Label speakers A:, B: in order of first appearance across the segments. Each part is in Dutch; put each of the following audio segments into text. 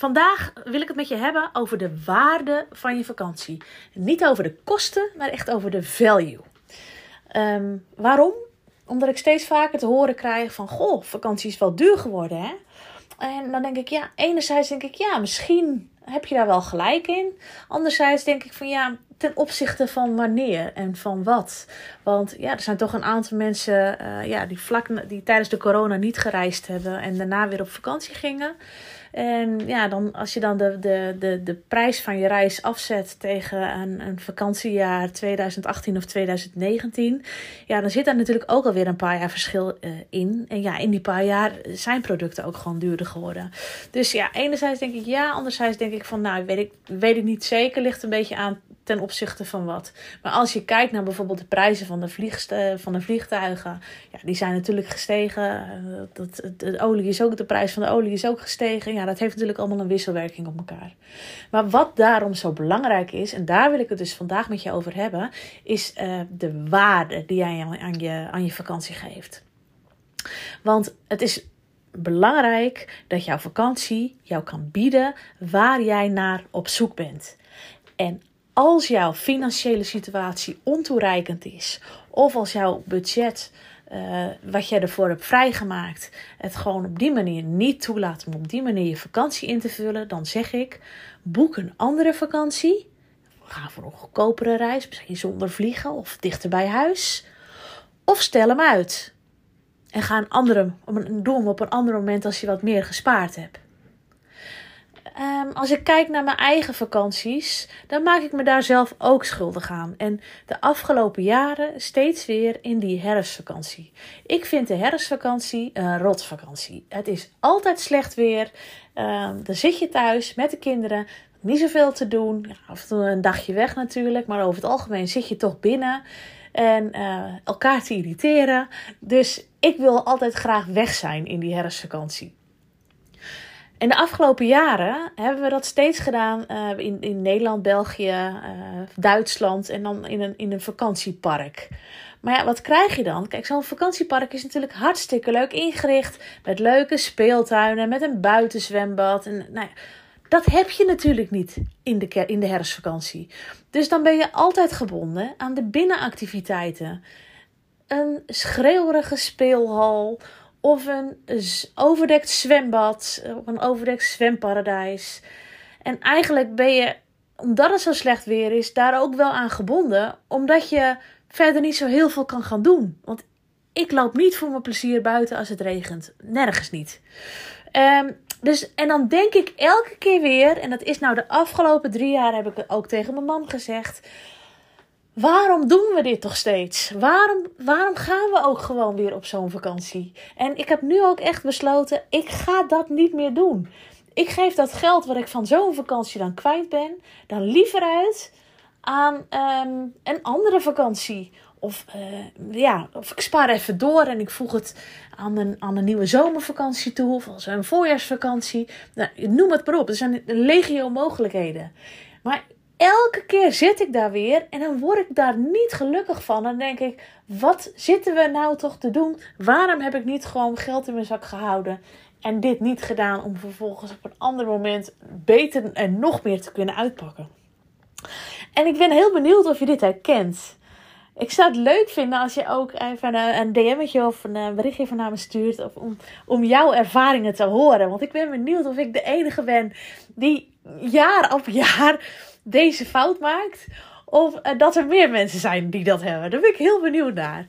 A: Vandaag wil ik het met je hebben over de waarde van je vakantie. Niet over de kosten, maar echt over de value. Ehm, waarom? Omdat ik steeds vaker te horen krijg van... Goh, vakantie is wel duur geworden, hè? En dan denk ik, ja, enerzijds denk ik, ja, misschien heb je daar wel gelijk in. Anderzijds denk ik van, ja, ten opzichte van wanneer en van wat. Want ja, er zijn toch een aantal mensen uh, ja, die, vlak, die tijdens de corona niet gereisd hebben en daarna weer op vakantie gingen. En ja, dan, als je dan de, de, de, de prijs van je reis afzet tegen een, een vakantiejaar 2018 of 2019, ja, dan zit daar natuurlijk ook alweer een paar jaar verschil uh, in. En ja, in die paar jaar zijn producten ook gewoon duurder geworden. Dus ja, enerzijds denk ik ja, anderzijds denk ik van, nou, weet ik, weet ik niet zeker, ligt een beetje aan ten opzichte van wat. Maar als je kijkt naar bijvoorbeeld de prijzen van de, van de vliegtuigen, ja, die zijn natuurlijk gestegen. Uh, dat, de olie is ook, de prijs van de olie is ook gestegen. Ja, dat heeft natuurlijk allemaal een wisselwerking op elkaar. Maar wat daarom zo belangrijk is, en daar wil ik het dus vandaag met je over hebben, is uh, de waarde die jij aan je, aan je vakantie geeft. Want het is belangrijk dat jouw vakantie jou kan bieden waar jij naar op zoek bent. En als jouw financiële situatie ontoereikend is, of als jouw budget, uh, wat jij ervoor hebt vrijgemaakt, het gewoon op die manier niet toelaat om op die manier je vakantie in te vullen, dan zeg ik: boek een andere vakantie. Ga voor een goedkopere reis, misschien zonder vliegen of dichter bij huis. Of stel hem uit. En ga een andere, doe hem op een ander moment als je wat meer gespaard hebt. Um, als ik kijk naar mijn eigen vakanties, dan maak ik me daar zelf ook schuldig aan. En de afgelopen jaren steeds weer in die herfstvakantie. Ik vind de herfstvakantie een rotvakantie. Het is altijd slecht weer. Um, dan zit je thuis met de kinderen. Niet zoveel te doen. Ja, af en toe een dagje weg natuurlijk. Maar over het algemeen zit je toch binnen. En uh, elkaar te irriteren. Dus ik wil altijd graag weg zijn in die herfstvakantie. En de afgelopen jaren hebben we dat steeds gedaan uh, in, in Nederland, België, uh, Duitsland en dan in een, in een vakantiepark. Maar ja, wat krijg je dan? Kijk, zo'n vakantiepark is natuurlijk hartstikke leuk ingericht. Met leuke speeltuinen, met een buitenzwembad. En, nou ja, dat heb je natuurlijk niet in de, in de herfstvakantie. Dus dan ben je altijd gebonden aan de binnenactiviteiten. Een schreeuwerige speelhal of een overdekt zwembad of een overdekt zwemparadijs. En eigenlijk ben je, omdat het zo slecht weer is, daar ook wel aan gebonden, omdat je verder niet zo heel veel kan gaan doen. Want ik loop niet voor mijn plezier buiten als het regent. Nergens niet. Um, dus, en dan denk ik elke keer weer, en dat is nou de afgelopen drie jaar, heb ik ook tegen mijn man gezegd. Waarom doen we dit toch steeds? Waarom, waarom gaan we ook gewoon weer op zo'n vakantie? En ik heb nu ook echt besloten, ik ga dat niet meer doen. Ik geef dat geld wat ik van zo'n vakantie dan kwijt ben, dan liever uit aan um, een andere vakantie. Of, uh, ja, of ik spaar even door en ik voeg het aan een, aan een nieuwe zomervakantie toe. Of als een voorjaarsvakantie. Nou, noem het maar op. Er zijn legio mogelijkheden. Maar elke keer zit ik daar weer en dan word ik daar niet gelukkig van. Dan denk ik, wat zitten we nou toch te doen? Waarom heb ik niet gewoon geld in mijn zak gehouden en dit niet gedaan om vervolgens op een ander moment beter en nog meer te kunnen uitpakken? En ik ben heel benieuwd of je dit herkent. Ik zou het leuk vinden als je ook even een, een DM'tje of een berichtje van naar me stuurt. Om, om jouw ervaringen te horen. Want ik ben benieuwd of ik de enige ben die jaar op jaar deze fout maakt. Of uh, dat er meer mensen zijn die dat hebben. Daar ben ik heel benieuwd naar.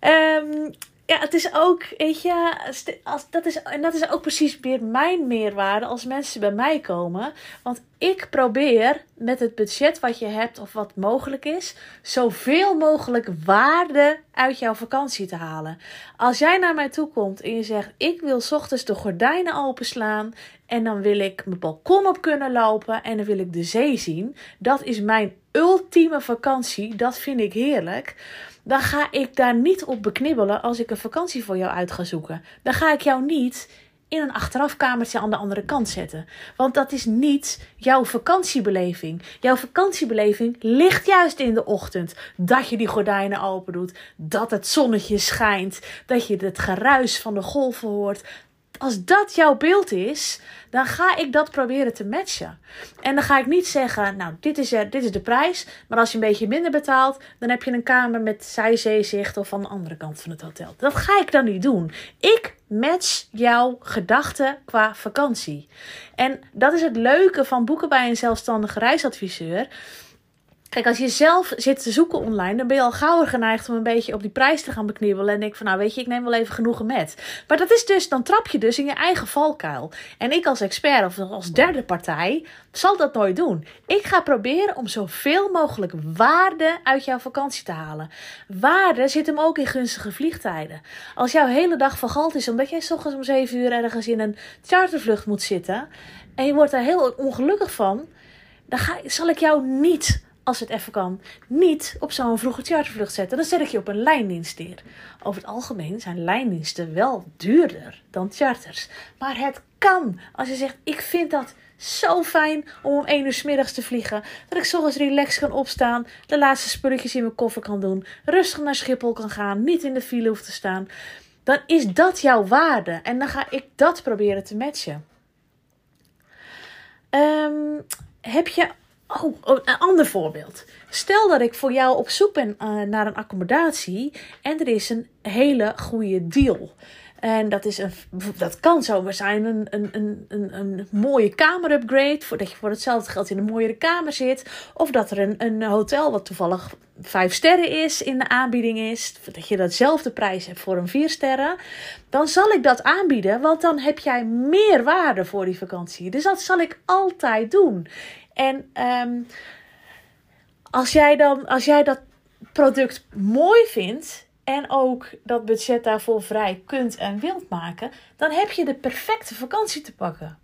A: Um, ja, het is ook, weet je, als, dat is, en dat is ook precies weer mijn meerwaarde als mensen bij mij komen. Want ik probeer met het budget wat je hebt of wat mogelijk is, zoveel mogelijk waarde uit jouw vakantie te halen. Als jij naar mij toe komt en je zegt: Ik wil ochtends de gordijnen openslaan en dan wil ik mijn balkon op kunnen lopen en dan wil ik de zee zien. Dat is mijn ultieme vakantie. Dat vind ik heerlijk. Dan ga ik daar niet op beknibbelen als ik een vakantie voor jou uit ga zoeken. Dan ga ik jou niet in een achterafkamertje aan de andere kant zetten. Want dat is niet jouw vakantiebeleving. Jouw vakantiebeleving ligt juist in de ochtend. Dat je die gordijnen open doet. Dat het zonnetje schijnt. Dat je het geruis van de golven hoort als dat jouw beeld is, dan ga ik dat proberen te matchen. En dan ga ik niet zeggen, nou, dit is, er, dit is de prijs. Maar als je een beetje minder betaalt, dan heb je een kamer met zijzeezicht of aan de andere kant van het hotel. Dat ga ik dan niet doen. Ik match jouw gedachten qua vakantie. En dat is het leuke van boeken bij een zelfstandige reisadviseur. Kijk, als je zelf zit te zoeken online, dan ben je al gauwer geneigd om een beetje op die prijs te gaan beknibbelen. En denk van, nou weet je, ik neem wel even genoegen met. Maar dat is dus, dan trap je dus in je eigen valkuil. En ik als expert of als derde partij zal dat nooit doen. Ik ga proberen om zoveel mogelijk waarde uit jouw vakantie te halen. Waarde zit hem ook in gunstige vliegtijden. Als jouw hele dag vergald is omdat jij s ochtends om 7 uur ergens in een chartervlucht moet zitten. En je wordt daar heel ongelukkig van. Dan ga, zal ik jou niet als het even kan, niet op zo'n vroege chartervlucht zetten. Dan zet ik je op een lijndienst neer. Over het algemeen zijn lijndiensten wel duurder dan charters. Maar het kan. Als je zegt, ik vind dat zo fijn om om 1 uur s middags te vliegen. Dat ik zorgens relaxed kan opstaan. De laatste spulletjes in mijn koffer kan doen. Rustig naar Schiphol kan gaan. Niet in de file hoeft te staan. Dan is dat jouw waarde. En dan ga ik dat proberen te matchen. Um, heb je Oh, oh, een ander voorbeeld. Stel dat ik voor jou op zoek ben uh, naar een accommodatie en er is een hele goede deal. En dat, is een, dat kan zomaar zijn een, een, een, een, mooie kamerupgrade. Voordat je voor hetzelfde geld in een mooiere kamer zit. Of dat er een, een hotel wat toevallig vijf sterren is in de aanbieding is. Dat je datzelfde prijs hebt voor een vier sterren. Dan zal ik dat aanbieden. Want dan heb jij meer waarde voor die vakantie. Dus dat zal ik altijd doen. En um, als, jij dan, als jij dat product mooi vindt en ook dat budget daarvoor vrij kunt en wilt maken, dan heb je de perfecte vakantie te pakken.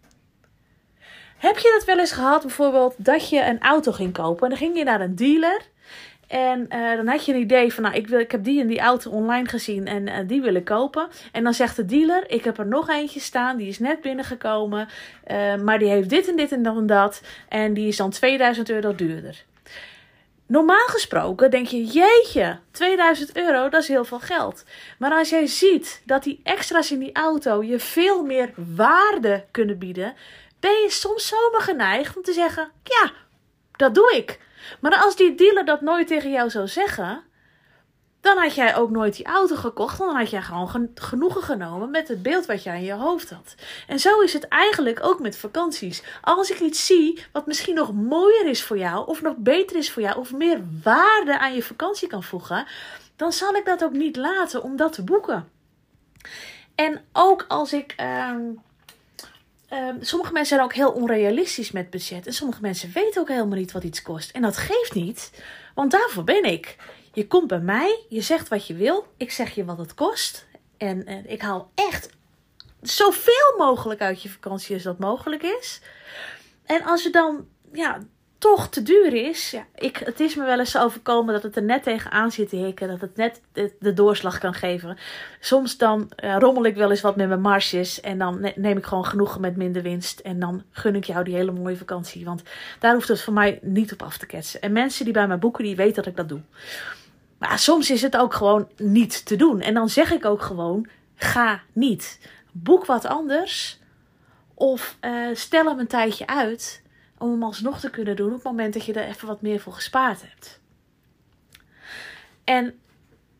A: Heb je dat wel eens gehad, bijvoorbeeld, dat je een auto ging kopen en dan ging je naar een dealer en uh, dan had je een idee van, nou, ik, wil, ik heb die en die auto online gezien en uh, die wil ik kopen. En dan zegt de dealer, ik heb er nog eentje staan, die is net binnengekomen, uh, maar die heeft dit en dit en dan dat. En die is dan 2000 euro duurder. Normaal gesproken denk je, jeetje, 2000 euro, dat is heel veel geld. Maar als jij ziet dat die extra's in die auto je veel meer waarde kunnen bieden, ben je soms zomaar geneigd om te zeggen, ja, dat doe ik. Maar als die dealer dat nooit tegen jou zou zeggen, dan had jij ook nooit die auto gekocht. Dan had jij gewoon genoegen genomen met het beeld wat jij in je hoofd had. En zo is het eigenlijk ook met vakanties. Als ik iets zie wat misschien nog mooier is voor jou, of nog beter is voor jou, of meer waarde aan je vakantie kan voegen, dan zal ik dat ook niet laten om dat te boeken. En ook als ik. Uh, Um, sommige mensen zijn ook heel onrealistisch met budget. En sommige mensen weten ook helemaal niet wat iets kost. En dat geeft niet, want daarvoor ben ik. Je komt bij mij, je zegt wat je wil, ik zeg je wat het kost. En, en ik haal echt zoveel mogelijk uit je vakantie als dat mogelijk is. En als je dan ja, toch te duur is. Ja, ik, het is me wel eens overkomen dat het er net tegenaan zit te hikken. Dat het net de, doorslag kan geven. Soms dan rommel ik wel eens wat met mijn marges. En dan neem ik gewoon genoegen met minder winst. En dan gun ik jou die hele mooie vakantie. Want daar hoeft het voor mij niet op af te ketsen. En mensen die bij mij boeken, die weten dat ik dat doe. Maar soms is het ook gewoon niet te doen. En dan zeg ik ook gewoon, ga niet. Boek wat anders. Of uh, stel hem een tijdje uit om hem alsnog te kunnen doen op het moment dat je er even wat meer voor gespaard hebt. En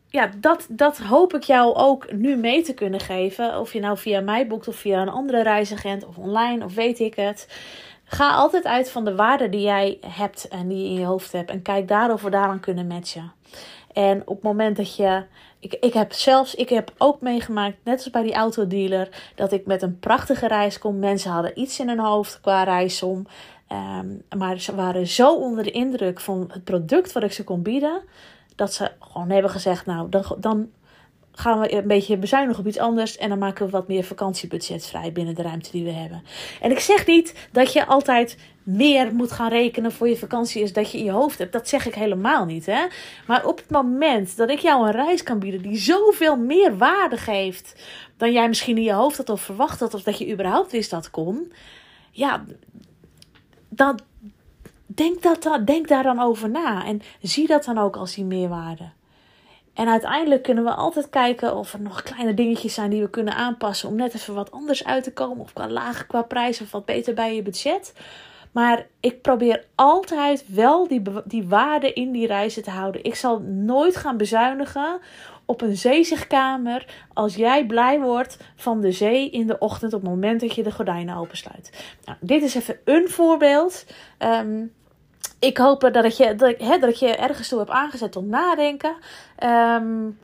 A: ja, dat, dat hoop ik jou ook nu mee te kunnen geven. Of je nou via mij boekt of via een andere reisagent of online of weet ik het. Ga altijd uit van de waarde die jij hebt en die je in je hoofd hebt. En kijk daarover daaraan kunnen matchen. En op het moment dat je. Ik, ik heb zelfs, ik heb ook meegemaakt, net als bij die autodealer, dat ik met een prachtige reis kom. Mensen hadden iets in hun hoofd qua reisom. Ehm, maar ze waren zo onder de indruk van het product wat ik ze kon bieden, dat ze gewoon hebben gezegd: Nou, dan, dan gaan we een beetje bezuinigen op iets anders. En dan maken we wat meer vakantiebudget vrij binnen de ruimte die we hebben. En ik zeg niet dat je altijd meer moet gaan rekenen voor je vakantie is dat je in je hoofd hebt. Dat zeg ik helemaal niet. Hè? Maar op het moment dat ik jou een reis kan bieden die zoveel meer waarde geeft dan jij misschien in je hoofd had of verwacht had, of dat je überhaupt wist dat kon. Ja, dan denk, dat, denk daar dan over na. En zie dat dan ook als die meerwaarde. En uiteindelijk kunnen we altijd kijken of er nog kleine dingetjes zijn die we kunnen aanpassen om net even wat anders uit te komen. Of qua lager qua prijs of wat beter bij je budget. Maar ik probeer altijd wel die, die waarde in die reizen te houden. Ik zal nooit gaan bezuinigen op een zeezigkamer als jij blij wordt van de zee in de ochtend op het moment dat je de gordijnen opensluit. Nou, dit is even een voorbeeld. Um, ik hoop dat ik, je, dat, ik, hè, dat ik je ergens toe heb aangezet tot nadenken. Um,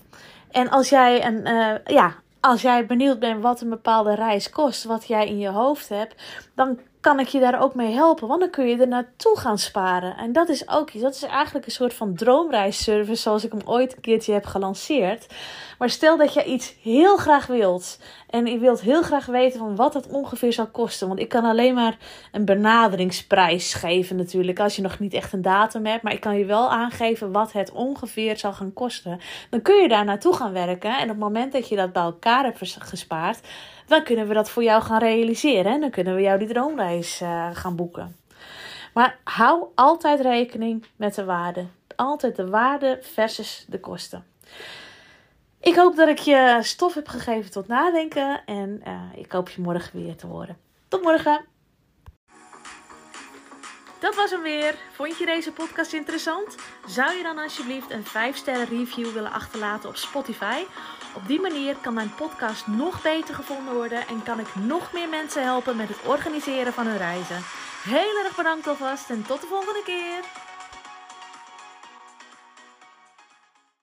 A: en als jij, een, uh, ja, als jij benieuwd bent wat een bepaalde reis kost, wat jij in je hoofd hebt, dan kan ik je daar ook mee helpen. Want dan kun je er naartoe gaan sparen. En dat is ook iets. Dat is eigenlijk een soort van droomreisservice zoals ik hem ooit een keertje heb gelanceerd. Maar stel dat je iets heel graag wilt. En je wilt heel graag weten van wat het ongeveer zal kosten. Want ik kan alleen maar een benaderingsprijs geven natuurlijk. Als je nog niet echt een datum hebt. Maar ik kan je wel aangeven wat het ongeveer zal gaan kosten. Dan kun je daar naartoe gaan werken. En op het moment dat je dat bij elkaar hebt gespaard dan kunnen we dat voor jou gaan realiseren. En dan kunnen we jou die droomreis uh, gaan boeken. Maar hou altijd rekening met de waarde. Altijd de waarde versus de kosten. Ik hoop dat ik je stof heb gegeven tot nadenken. En uh, ik hoop je morgen weer te horen. Tot morgen! Dat was hem weer. Vond je deze podcast interessant? Zou je dan alsjeblieft een 5 sterren review willen achterlaten op Spotify? Op die manier kan mijn podcast nog beter gevonden worden en kan ik nog meer mensen helpen met het organiseren van hun reizen. Heel erg bedankt alvast en tot de volgende keer.